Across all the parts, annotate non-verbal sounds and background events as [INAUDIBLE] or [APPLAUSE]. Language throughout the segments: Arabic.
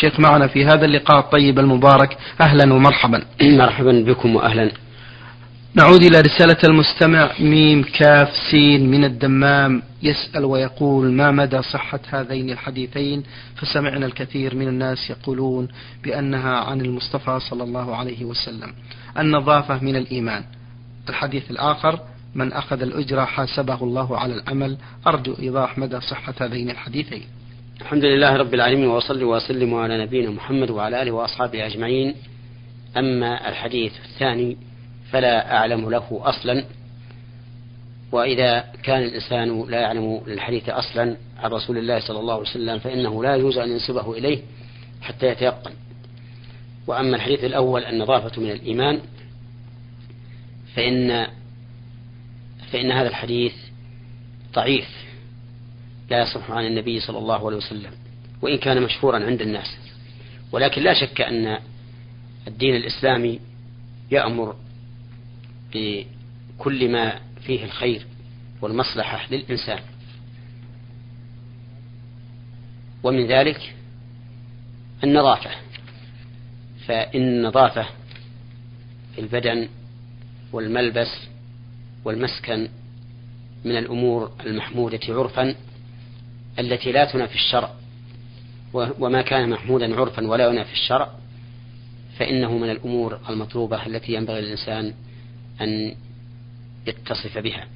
شيخ معنا في هذا اللقاء الطيب المبارك. أهلا ومرحبا. [CLEARS THROAT] مرحبا بكم وأهلا. نعود إلى رسالة المستمع ميم كاف سين من الدمام. يسأل ويقول ما مدى صحة هذين الحديثين؟ فسمعنا الكثير من الناس يقولون بأنها عن المصطفى صلى الله عليه وسلم. النظافة من الإيمان. الحديث الآخر من أخذ الأجرة حاسبه الله على العمل. أرجو إيضاح مدى صحة هذين الحديثين. الحمد لله رب العالمين وصلي وسلم على نبينا محمد وعلى آله وأصحابه أجمعين. أما الحديث الثاني فلا أعلم له أصلا وإذا كان الإنسان لا يعلم الحديث أصلا عن رسول الله صلى الله عليه وسلم فإنه لا يجوز أن ينسبه إليه حتى يتيقن. وأما الحديث الأول النظافة من الإيمان فإن فإن هذا الحديث ضعيف لا يصح عن النبي صلى الله عليه وسلم وإن كان مشهورا عند الناس. ولكن لا شك أن الدين الإسلامي يأمر بكل ما فيه الخير والمصلحة للإنسان. ومن ذلك النظافة فإن النظافة في البدن والملبس والمسكن من الأمور المحمودة عرفا التي لا تنافي الشرع وما كان محمودا عرفا ولا ينافي الشرع فإنه من الأمور المطلوبة التي ينبغي للإنسان أن يتصف بها.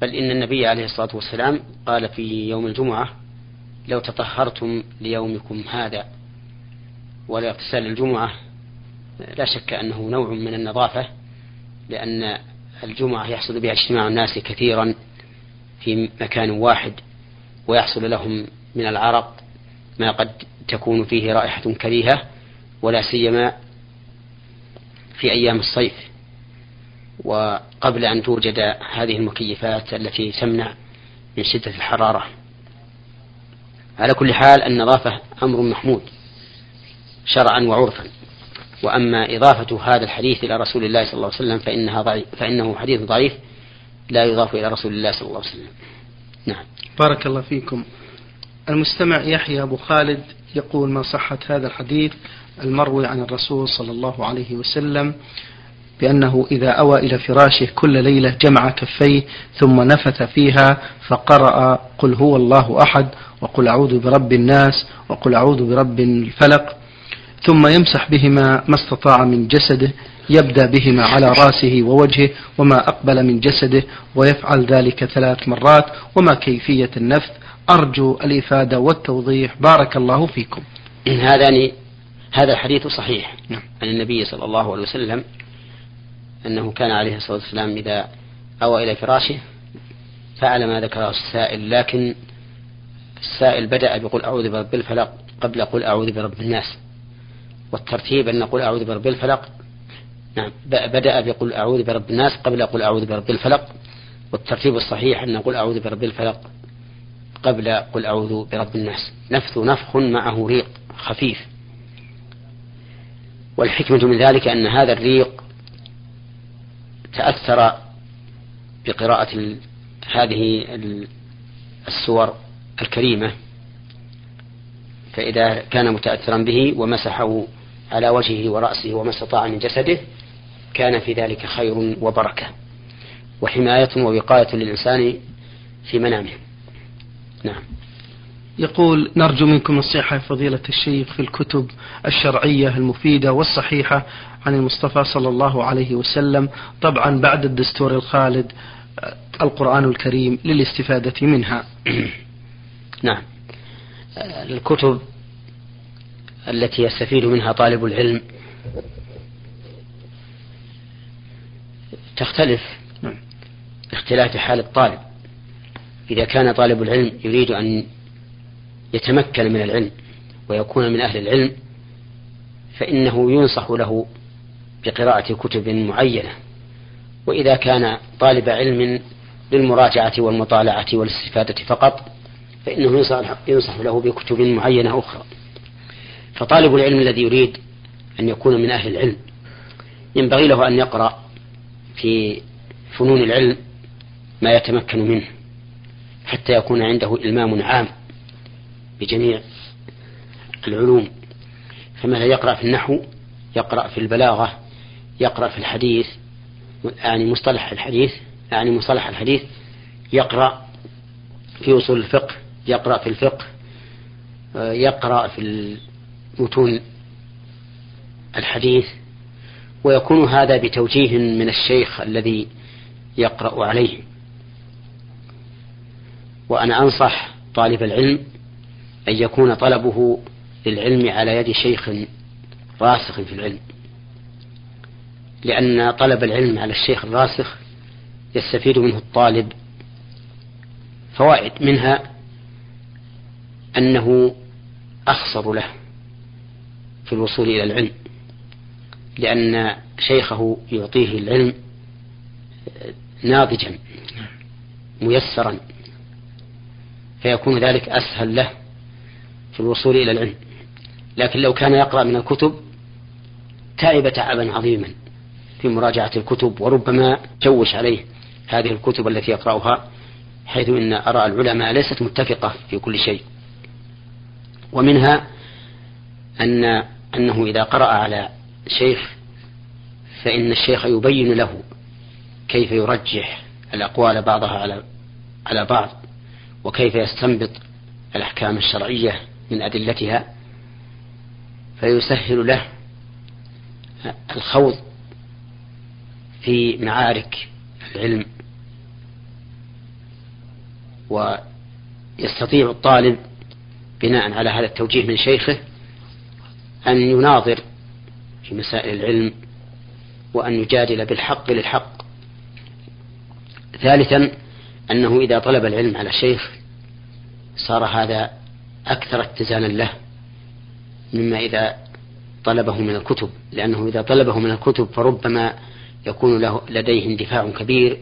بل إن النبي عليه الصلاة والسلام قال في يوم الجمعة لو تطهرتم ليومكم هذا ولاغتسال الجمعة لا شك أنه نوع من النظافة لأن الجمعة يحصل بها اجتماع الناس كثيرا في مكان واحد ويحصل لهم من العرق ما قد تكون فيه رائحة كريهة ولا سيما في أيام الصيف. وقبل أن توجد هذه المكيفات التي تمنع من شدة الحرارة. على كل حال النظافة أمر محمود شرعا وعرفا. وأما إضافة هذا الحديث إلى رسول الله صلى الله عليه وسلم فإنها ضعيف فإنه حديث ضعيف لا يضاف إلى رسول الله صلى الله عليه وسلم. نعم. بارك الله فيكم. المستمع يحيى أبو خالد يقول ما صحة هذا الحديث المروي عن الرسول صلى الله عليه وسلم بأنه إذا أوى إلى فراشه كل ليلة جمع كفيه ثم نفث فيها فقرأ قل هو الله أحد وقل أعوذ برب الناس وقل أعوذ برب الفلق ثم يمسح بهما ما استطاع من جسده يبدأ بهما على رأسه ووجهه وما أقبل من جسده ويفعل ذلك ثلاث مرات وما كيفية النفث. أرجو الإفادة والتوضيح. بارك الله فيكم. هذان هذا الحديث صحيح. نعم. عن النبي صلى الله عليه وسلم أنه كان عليه الصلاة والسلام إذا أوى إلى فراشه فعل ما ذكره السائل لكن السائل بدأ بقول أعوذ برب الفلق قبل قل أعوذ برب الناس والترتيب أن نقول أعوذ برب الفلق نعم. بدأ بقل أعوذ برب الناس قبل قل أعوذ برب الفلق والترتيب الصحيح أن نقول أعوذ برب الفلق قبل قل أعوذ برب الناس. نفث نفخ معه ريق خفيف. والحكمة من ذلك أن هذا الريق تأثر بقراءة هذه السور الكريمة. فإذا كان متأثرا به ومسحه على وجهه ورأسه وما استطاع من جسده كان في ذلك خير وبركة وحماية ووقاية للإنسان في منامه. نعم. يقول نرجو منكم نصيحة فضيلة الشيخ في الكتب الشرعية المفيدة والصحيحة عن المصطفى صلى الله عليه وسلم طبعا بعد الدستور الخالد القرآن الكريم للاستفادة منها. [CLEARS THROAT] نعم. الكتب التي يستفيد منها طالب العلم تختلف نعم. اختلاف حال الطالب. إذا كان طالب العلم يريد أن يتمكن من العلم ويكون من أهل العلم فإنه ينصح له بقراءة كتب معينة. وإذا كان طالب علم للمراجعة والمطالعة والاستفادة فقط فإنه ينصح له بكتب معينة أخرى. فطالب العلم الذي يريد أن يكون من أهل العلم ينبغي له أن يقرأ في فنون العلم ما يتمكن منه حتى يكون عنده إلمام عام بجميع العلوم. فمثلا يقرأ في النحو يقرأ في البلاغة يقرأ في الحديث يعني مصطلح الحديث يعني مصطلح الحديث يقرأ في أصول الفقه يقرأ في الفقه يقرأ في متون الحديث. ويكون هذا بتوجيه من الشيخ الذي يقرأ عليه. وأنا أنصح طالب العلم أن يكون طلبه للعلم على يد شيخ راسخ في العلم. لأن طلب العلم على الشيخ الراسخ يستفيد منه الطالب فوائد منها أنه أخصر له في الوصول إلى العلم. لأن شيخه يعطيه العلم ناضجا ميسرا فيكون ذلك أسهل له في الوصول إلى العلم. لكن لو كان يقرأ من الكتب تعب تعبا عظيما في مراجعة الكتب وربما جوش عليه هذه الكتب التي يقرأها حيث إن آراء العلماء ليست متفقة في كل شيء. ومنها أن أنه إذا قرأ على شيخ فإن الشيخ يبين له كيف يرجح الأقوال بعضها على على بعض وكيف يستنبط الأحكام الشرعية من أدلتها فيسهل له الخوض في معارك العلم. ويستطيع الطالب بناء على هذا التوجيه من شيخه أن يناظر في مسائل العلم وأن يجادل بالحق للحق. ثالثا أنه إذا طلب العلم على شيخ صار هذا أكثر اتزانا له مما إذا طلبه من الكتب لأنه إذا طلبه من الكتب فربما يكون له لديه اندفاع كبير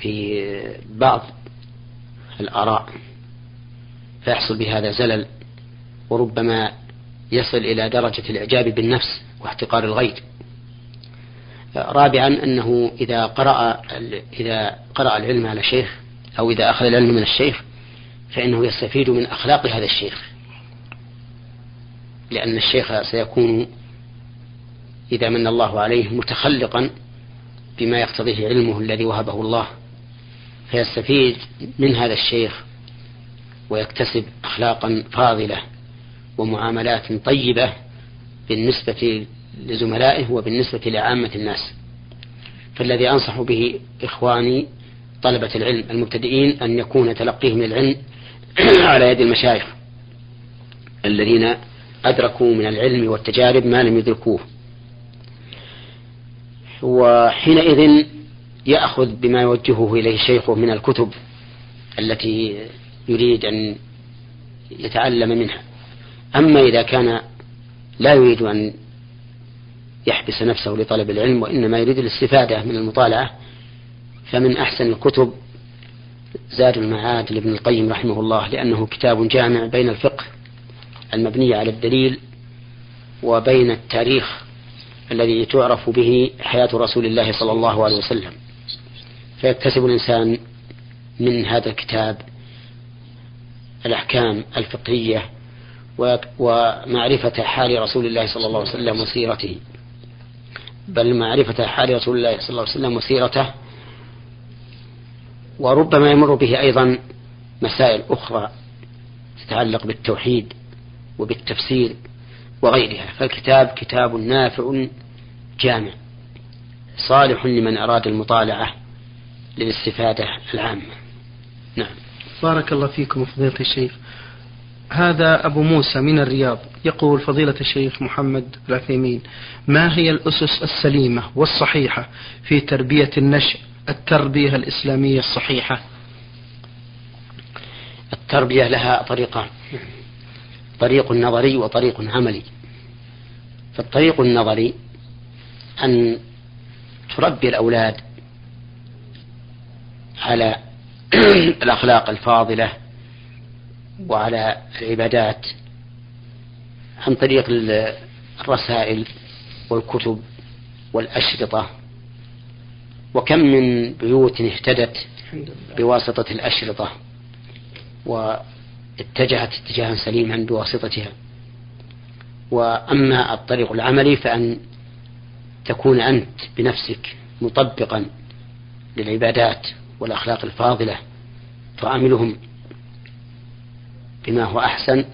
في بعض الآراء فيحصل بهذا زلل وربما يصل إلى درجة الإعجاب بالنفس واحتقار الغير رابعا أنه إذا قرأ إذا قرأ العلم على شيخ أو إذا أخذ العلم من الشيخ فإنه يستفيد من أخلاق هذا الشيخ. لأن الشيخ سيكون إذا من الله عليه متخلقا بما يقتضيه علمه الذي وهبه الله. فيستفيد من هذا الشيخ ويكتسب أخلاقا فاضلة. ومعاملات طيبة بالنسبة لزملائه وبالنسبة لعامة الناس. فالذي أنصح به إخواني طلبة العلم المبتدئين أن يكون تلقيهم العلم [CLEARS THROAT] على يد المشايخ الذين أدركوا من العلم والتجارب ما لم يدركوه. وحينئذ يأخذ بما يوجهه إليه شيخه من الكتب التي يريد أن يتعلم منها. أما إذا كان لا يريد أن يحبس نفسه لطلب العلم وإنما يريد الاستفادة من المطالعة فمن أحسن الكتب زاد المعاد لابن القيم رحمه الله لأنه كتاب جامع بين الفقه المبني على الدليل وبين التاريخ الذي تعرف به حياة رسول الله صلى الله عليه وسلم. فيكتسب الإنسان من هذا الكتاب الأحكام الفقهية ومعرفة حال رسول الله صلى الله عليه وسلم وسيرته. بل معرفة حال رسول الله صلى الله عليه وسلم وسيرته وربما يمر به أيضا مسائل أخرى تتعلق بالتوحيد وبالتفسير وغيرها. فالكتاب كتاب نافع جامع صالح لمن أراد المطالعة للاستفادة العامة. نعم. بارك الله فيكم فضيلة الشيخ. هذا أبو موسى من الرياض. يقول فضيلة الشيخ محمد العثيمين ما هي الأسس السليمة والصحيحة في تربية النشء؟ التربية الإسلامية الصحيحة. التربية لها طريقان. طريق نظري وطريق عملي. فالطريق النظري أن تربي الأولاد على [CLEARS THROAT] الأخلاق الفاضلة وعلى العبادات عن طريق الرسائل والكتب والأشرطة. وكم من بيوت اهتدت بواسطة الأشرطة واتجهت اتجاها سليما بواسطتها. وأما الطريق العملي فأن تكون أنت بنفسك مطبقا للعبادات والأخلاق الفاضلة تعاملهم بما هو أحسن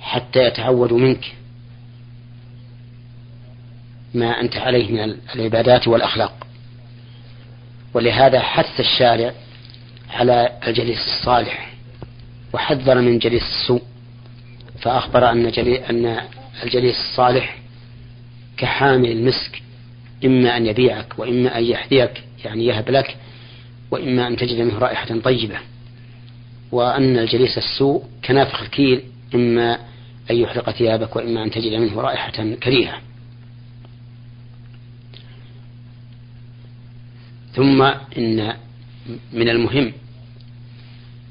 حتى يتعودوا منك. ما أنت عليه من العبادات والأخلاق. ولهذا حث الشارع على الجليس الصالح وحذر من جليس السوء. فأخبر أن أن الجليس الصالح كحامل المسك إما أن يبيعك وإما أن يحذيك يعني يهب لك وإما أن تجد منه رائحة طيبة. وأن الجليس السوء كنافخ الكيل إما أن يحرق ثيابك وإما أن تجد منه رائحة كريهة. ثم إن من المهم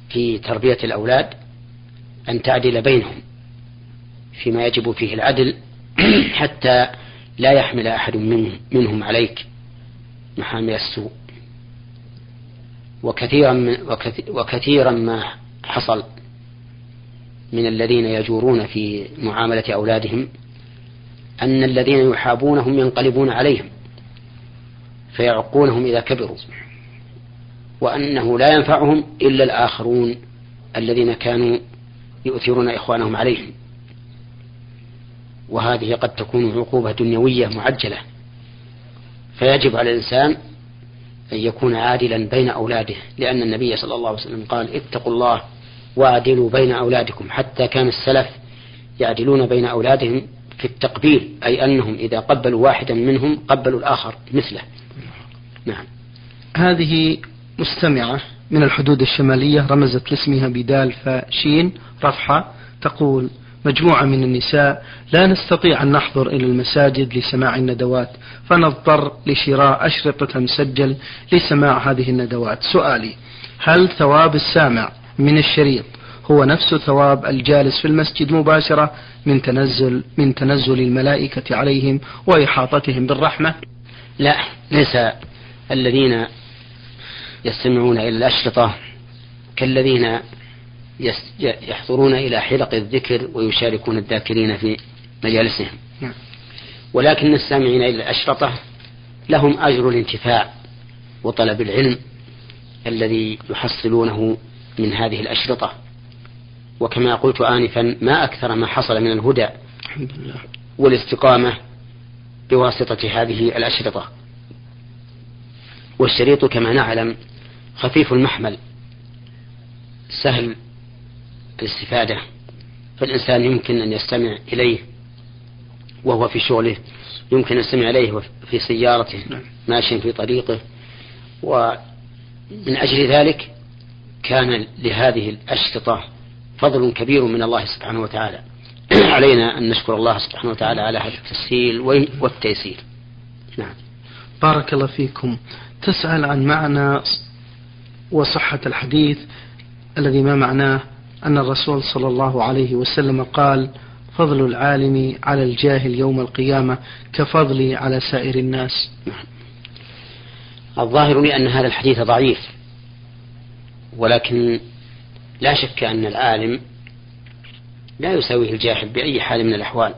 في تربية الأولاد أن تعدل بينهم فيما يجب فيه العدل [CLEARS THROAT] حتى لا يحمل أحد منهم عليك محامل السوء. وكثيرا وكثيرا ما حصل من الذين يجورون في معاملة أولادهم أن الذين يحابونهم ينقلبون عليهم فيعقونهم إذا كبروا وأنه لا ينفعهم إلا الآخرون الذين كانوا يؤثرون إخوانهم عليهم. وهذه قد تكون عقوبة دنيوية معجلة فيجب على الإنسان أن يكون عادلا بين أولاده لأن النبي صلى الله عليه وسلم قال اتقوا الله وأعدلوا بين أولادكم. حتى كان السلف يعدلون بين أولادهم في التقبيل أي أنهم إذا قبلوا واحدا منهم قبلوا الآخر مثله. نعم. هذه مستمعة من الحدود الشمالية رمزت لاسمها بدال فشين رفحة تقول مجموعة من النساء لا نستطيع أن نحضر إلى المساجد لسماع الندوات فنضطر لشراء أشرطة مسجل لسماع هذه الندوات سؤالي هل ثواب السامع من الشريط هو نفس ثواب الجالس في المسجد مباشرة من تنزل من تنزل الملائكة عليهم وإحاطتهم بالرحمة؟ لا ليس الذين يستمعون إلى الأشرطة كالذين يحضرون إلى حلق الذكر ويشاركون الذاكرين في مجالسهم. نعم. ولكن السامعين إلى الأشرطة لهم أجر الانتفاع وطلب العلم الذي يحصلونه من هذه الأشرطة. وكما قلت آنفا ما أكثر ما حصل من الهدى الحمد لله. والاستقامة بواسطة هذه الأشرطة. والشريط كما نعلم خفيف المحمل سهل الاستفادة فالإنسان يمكن أن يستمع إليه وهو في شغله يمكن أن يستمع إليه في سيارته نعم. ماشيا في طريقه ومن أجل ذلك كان لهذه الأشرطة فضل كبير من الله سبحانه وتعالى. [CLEARS THROAT] علينا أن نشكر الله سبحانه وتعالى على هذا التسهيل والتيسير. نعم. بارك الله فيكم. تسأل عن معنى وصحة الحديث الذي ما معناه؟ أن الرسول صلى الله عليه وسلم قال فضل العالم على الجاهل يوم القيامة كفضلي على سائر الناس. الظاهر لي أن هذا الحديث ضعيف ولكن لا شك أن العالم لا يساويه الجاهل بأي حال من الأحوال.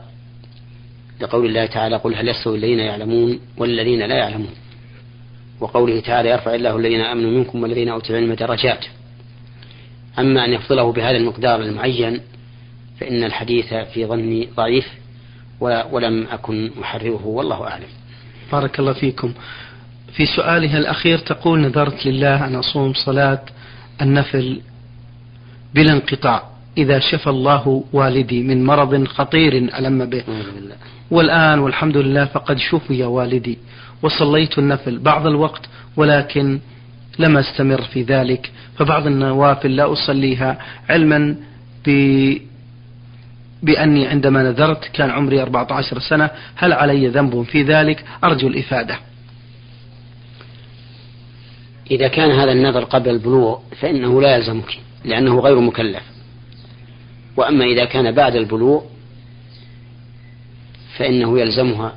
لقول الله تعالى قل هل يستوي الذين يعلمون والذين لا يعلمون. وقوله تعالى يرفع الله الذين آمنوا منكم والذين أوتوا العلم درجات. أما أن يفضله بهذا المقدار المعين فإن الحديث في ظني ضعيف ولم أكن محرره والله أعلم. بارك الله فيكم. في سؤالها الأخير تقول نذرت لله أن أصوم صلاة النفل بلا انقطاع إذا شفى الله والدي من مرض خطير ألم به والآن والحمد لله فقد شفي والدي وصليت النفل بعض الوقت ولكن لم أستمر في ذلك فبعض النوافل لا أصليها. علما ب بأني عندما نذرت كان عمري 14 سنة هل علي ذنب في ذلك؟ أرجو الإفادة. إذا كان هذا النذر قبل البلوغ فإنه لا يلزمك لأنه غير مكلف. وأما إذا كان بعد البلوغ فإنه يلزمها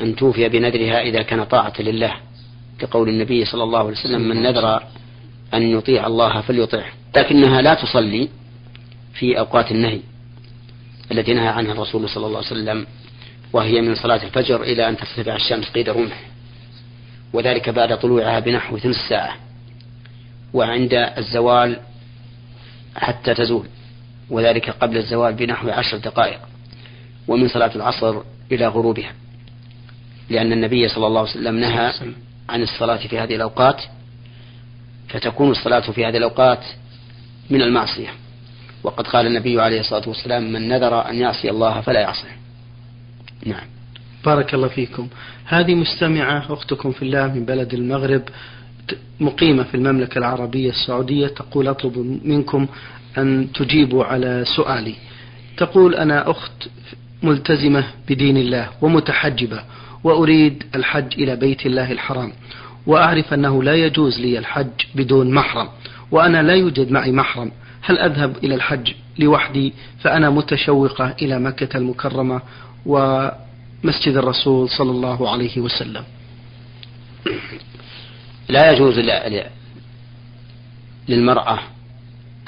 أن توفي بنذرها إذا كان طاعة لله. كقول النبي صلى الله عليه وسلم من نذر أن يطيع الله فليطعه. لكنها لا تصلي في أوقات النهي التي نهى عنها الرسول صلى الله عليه وسلم وهي من صلاة الفجر إلى أن ترتفع الشمس قيد رمح وذلك بعد طلوعها بنحو ثلث ساعة وعند الزوال حتى تزول وذلك قبل الزوال بنحو عشر دقائق ومن صلاة العصر إلى غروبها لأن النبي صلى الله عليه وسلم نهى عن الصلاة في هذه الأوقات فتكون الصلاة في هذه الأوقات من المعصية. وقد قال النبي عليه الصلاة والسلام من نذر أن يعصي الله فلا يعصيه. نعم. بارك الله فيكم. هذه مستمعة أختكم في الله من بلد المغرب مقيمة في المملكة العربية السعودية تقول أطلب منكم أن تجيبوا على سؤالي. تقول أنا أخت ملتزمة بدين الله ومتحجبة وأريد الحج إلى بيت الله الحرام وأعرف أنه لا يجوز لي الحج بدون محرم وأنا لا يوجد معي محرم. هل أذهب إلى الحج لوحدي؟ فأنا متشوقة إلى مكة المكرمة ومسجد الرسول صلى الله عليه وسلم. لا يجوز للمرأة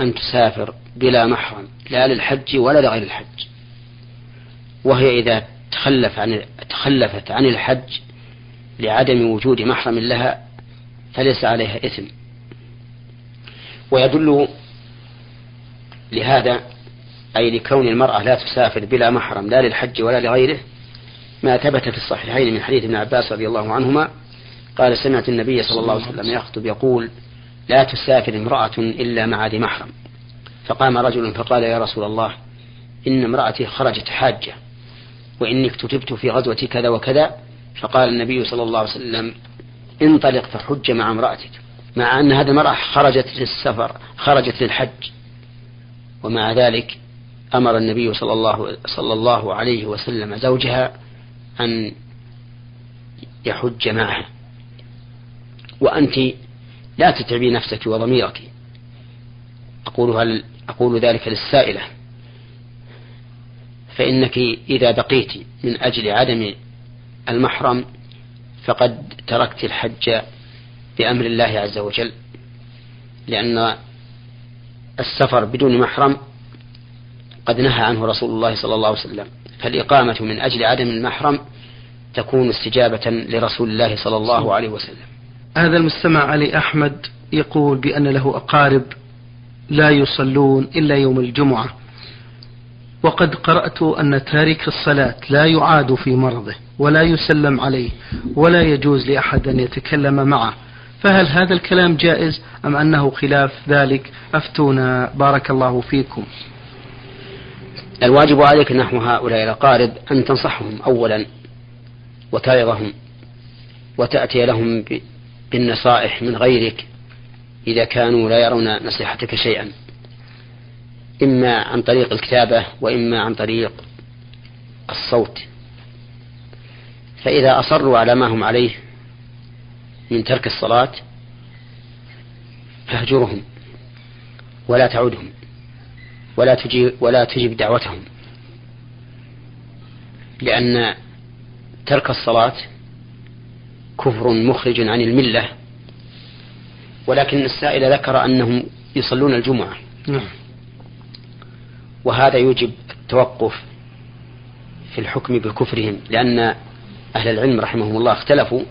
أن تسافر بلا محرم لا للحج ولا لغير الحج. وهي إذا تخلف عن تخلفت عن الحج لعدم وجود محرم لها فليس عليها إثم. ويدل لهذا أي لكون المرأة لا تسافر بلا محرم لا للحج ولا لغيره ما ثبت في الصحيحين من حديث ابن عباس رضي الله عنهما قال سمعت النبي صلى الله عليه وسلم يخطب يقول لا تسافر امرأة إلا مع ذي محرم. فقام رجل فقال يا رسول الله إن امرأتي خرجت حاجة. وإني اكتتبت في غزوة كذا وكذا فقال النبي صلى الله عليه وسلم انطلق فحج مع امرأتك مع أن هذه المرأة خرجت للسفر خرجت للحج. ومع ذلك أمر النبي صلى الله صلى الله عليه وسلم زوجها أن يحج معها. وأنت لا تتعبي نفسك وضميرك. أقولها أقول ذلك للسائلة. فإنك إذا بقيت من أجل عدم المحرم فقد تركت الحج بأمر الله عز وجل لأن السفر بدون محرم قد نهى عنه رسول الله صلى الله عليه وسلم فالإقامة من أجل عدم المحرم تكون استجابة لرسول الله صلى الله عليه وسلم. هذا المستمع علي أحمد يقول بأن له أقارب لا يصلون إلا يوم الجمعة. وقد قرأت أن تارك الصلاة لا يعاد في مرضه ولا يسلم عليه ولا يجوز لأحد أن يتكلم معه. فهل هذا الكلام جائز أم أنه خلاف ذلك؟ أفتونا. بارك الله فيكم. الواجب عليك نحو هؤلاء الأقارب أن تنصحهم أولا وتعظهم وتأتي لهم بالنصائح من غيرك إذا كانوا لا يرون نصيحتك شيئا. إما عن طريق الكتابة وإما عن طريق الصوت. فإذا أصروا على ما هم عليه من ترك الصلاة فاهجرهم ولا تعودهم ولا تجيب ولا تجب دعوتهم. لأن ترك الصلاة كفر مخرج عن الملة. ولكن السائل ذكر أنهم يصلون الجمعة. نعم. وهذا يوجب التوقف في الحكم بكفرهم لأن أهل العلم رحمهم الله اختلفوا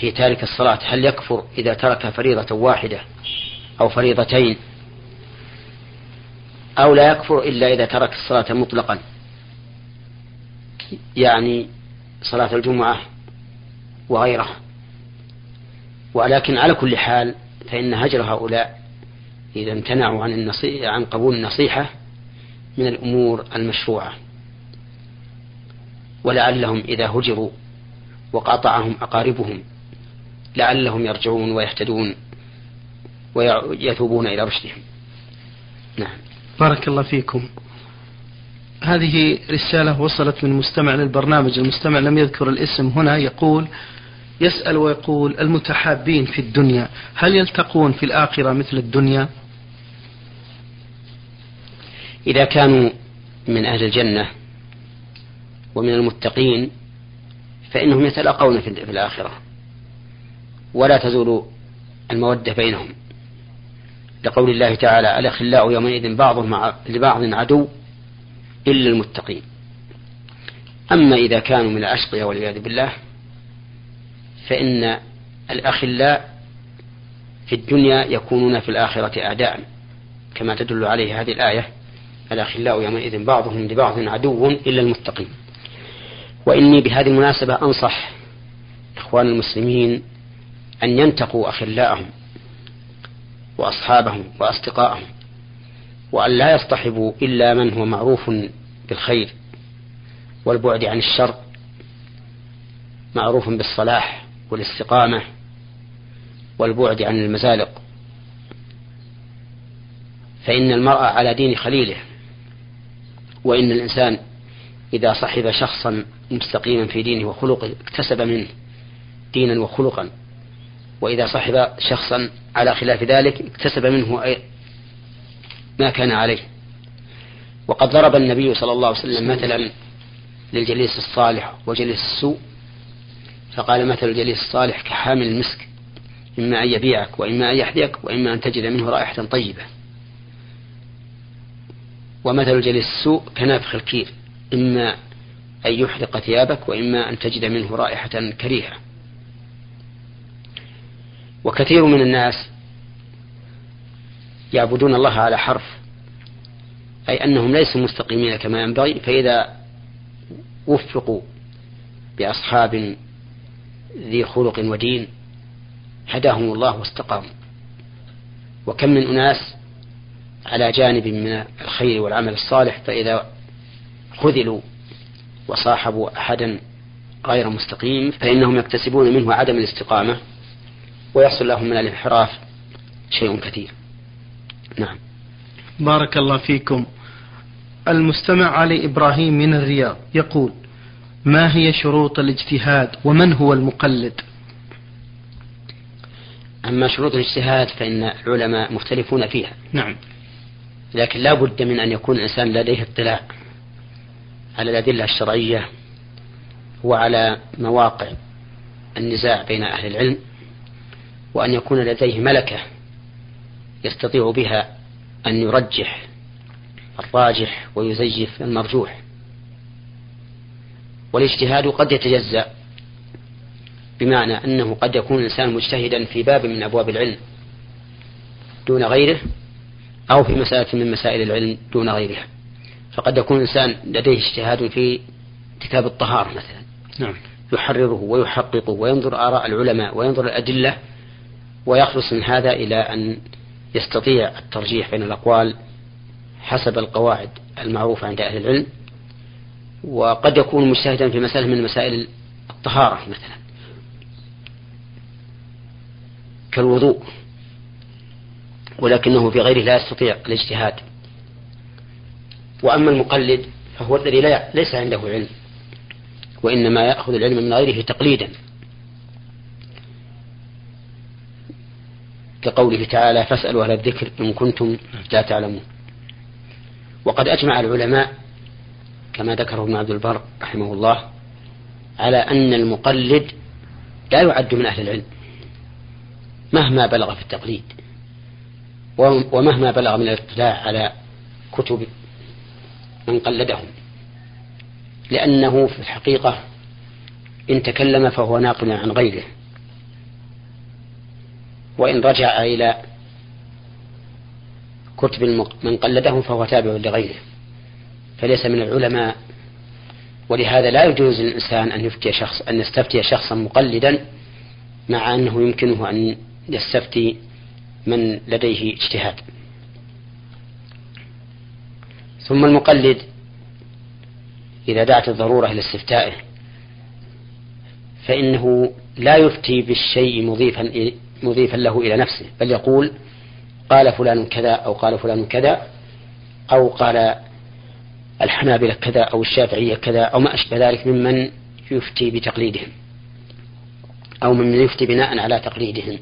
في تارك الصلاة هل يكفر إذا ترك فريضة واحدة أو فريضتين أو لا يكفر إلا إذا ترك الصلاة مطلقا؟ يعني صلاة الجمعة وغيرها. ولكن على كل حال فإن هجر هؤلاء إذا امتنعوا عن النصيحة عن قبول النصيحة من الأمور المشروعة. ولعلهم إذا هجروا وقاطعهم أقاربهم لعلهم يرجعون ويهتدون ويتوبون إلى رشدهم. نعم. بارك الله فيكم. هذه رسالة وصلت من مستمع للبرنامج. المستمع لم يذكر الاسم هنا يقول يسأل ويقول المتحابين في الدنيا هل يلتقون في الآخرة مثل الدنيا؟ إذا كانوا من أهل الجنة ومن المتقين فإنهم يتلاقون في الآخرة ولا تزول المودة بينهم. لقول الله تعالى الأخلاء يومئذ بعضهم لبعض عدو إلا المتقين. أما إذا كانوا من الأشقياء والعياذ بالله فإن الأخلاء في الدنيا يكونون في الآخرة أعداء كما تدل عليه هذه الآية. الأخلاء يومئذ بعضهم لبعض عدو إلا المتقين. وإني بهذه المناسبة أنصح إخوان المسلمين أن ينتقوا أخلاءهم وأصحابهم وأصدقائهم وأن لا يصطحبوا إلا من هو معروف بالخير والبعد عن الشر معروف بالصلاح والاستقامة والبعد عن المزالق. فإن المرء على دين خليله وإن الإنسان إذا صحب شخصا مستقيما في دينه وخلقه اكتسب منه دينا وخلقا. وإذا صحب شخصا على خلاف ذلك اكتسب منه ما كان عليه. وقد ضرب النبي صلى الله عليه وسلم مثلا للجليس الصالح وجليس السوء فقال مثل الجليس الصالح كحامل المسك إما أن يبيعك وإما أن يحذيك وإما أن تجد منه رائحة طيبة. ومثل الجليس السوء كنافخ الكير إما أن يحرق ثيابك وإما أن تجد منه رائحة كريهة. وكثير من الناس يعبدون الله على حرف أي أنهم ليسوا مستقيمين كما ينبغي فإذا وفقوا بأصحاب ذي خلق ودين هداهم الله واستقاموا. وكم من أناس على جانب من الخير والعمل الصالح فإذا خذلوا وصاحبوا أحدا غير مستقيم فإنهم يكتسبون منه عدم الاستقامة ويحصل لهم من الانحراف شيء كثير. نعم. بارك الله فيكم. المستمع علي إبراهيم من الرياض يقول ما هي شروط الاجتهاد ومن هو المقلد? أما شروط الاجتهاد فإن العلماء مختلفون فيها. نعم. لكن لا بد من أن يكون الإنسان لديه اطلاع على الأدلة الشرعية وعلى مواقع النزاع بين أهل العلم وأن يكون لديه ملكة يستطيع بها أن يرجح الراجح ويزيف المرجوح. والاجتهاد قد يتجزأ بمعنى أنه قد يكون الإنسان مجتهدا في باب من أبواب العلم دون غيره أو في مسألة من مسائل العلم دون غيرها. فقد يكون الإنسان لديه اجتهاد في كتاب الطهارة مثلا. نعم. يحرره ويحققه وينظر آراء العلماء وينظر الأدلة ويخلص من هذا إلى أن يستطيع الترجيح بين الأقوال حسب القواعد المعروفة عند أهل العلم. وقد يكون مجتهدا في مسألة من مسائل الطهارة مثلا. كالوضوء. ولكنه في غيره لا يستطيع الاجتهاد. وأما المقلد فهو الذي لا ليس عنده علم وإنما يأخذ العلم من غيره تقليدا. كقوله تعالى فاسألوا أهل الذكر إن كنتم لا تعلمون وقد أجمع العلماء كما ذكره ابن عبد البر رحمه الله على أن المقلد لا يعد من أهل العلم مهما بلغ في التقليد. ومهما بلغ من الاطلاع على كتب من قلدهم. لأنه في الحقيقة إن تكلم فهو ناقل عن غيره. وإن رجع إلى كتب من قلدهم فهو تابع لغيره. فليس من العلماء. ولهذا لا يجوز للإنسان أن يفتي شخص أن يستفتي شخصا مقلدا مع أنه يمكنه أن يستفتي من لديه اجتهاد. ثم المقلد إذا دعت الضرورة إلى استفتائه فإنه لا يفتي بالشيء مضيفا مضيفا له إلى نفسه بل يقول قال فلان كذا أو قال فلان كذا أو قال الحنابلة كذا أو الشافعية كذا أو ما أشبه ذلك ممن يفتي بتقليدهم أو ممن يفتي بناء على تقليدهم.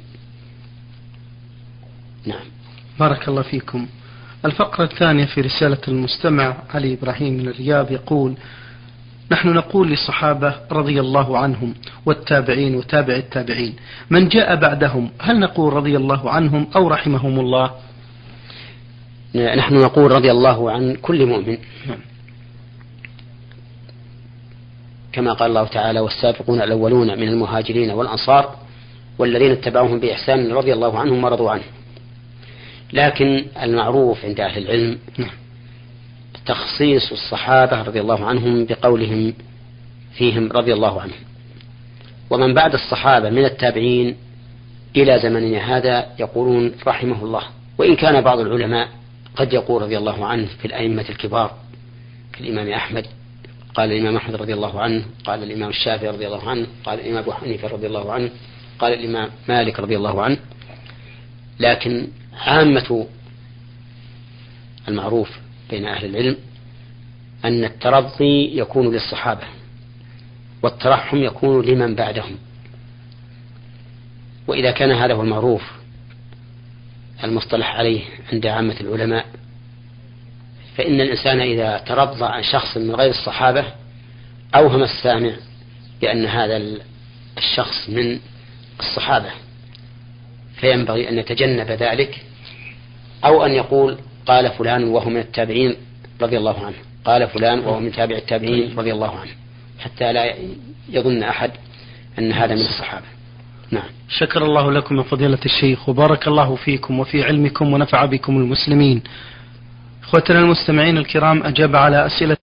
نعم. بارك الله فيكم. الفقرة الثانية في رسالة المستمع علي إبراهيم من الرياض يقول نحن نقول للصحابة رضي الله عنهم والتابعين وتابع التابعين من جاء بعدهم هل نقول رضي الله عنهم أو رحمهم الله؟ نحن نقول رضي الله عن كل مؤمن. كما قال الله تعالى والسابقون الأولون من المهاجرين والأنصار والذين اتبعوهم بإحسان رضي الله عنهم ورضوا عنه. لكن المعروف عند أهل العلم نعم. تخصيص الصحابة رضي الله عنهم بقولهم فيهم رضي الله عنهم. ومن بعد الصحابة من التابعين إلى زمننا هذا يقولون رحمه الله. وإن كان بعض العلماء قد يقول رضي الله عنه في الأئمة الكبار كالإمام أحمد قال الإمام أحمد رضي الله عنه قال الإمام الشافعي رضي الله عنه قال الإمام أبو حنيفة رضي الله عنه قال الإمام مالك رضي الله عنه. لكن عامة المعروف بين أهل العلم أن الترضي يكون للصحابة والترحم يكون لمن بعدهم. وإذا كان هذا هو المعروف المصطلح عليه عند عامة العلماء فإن الإنسان إذا ترضى عن شخص من غير الصحابة أوهم السامع بأن هذا الشخص من الصحابة. فينبغي أن يتجنب ذلك أو أن يقول قال فلان وهو من التابعين رضي الله عنه. قال فلان وهو من تابع التابعين رضي الله عنه. حتى لا يظن أحد أن هذا من الصحابة. نعم. شكر الله لكم يا فضيلة الشيخ وبارك الله فيكم وفي علمكم ونفع بكم المسلمين. إخوتنا المستمعين الكرام أجاب على أسئلة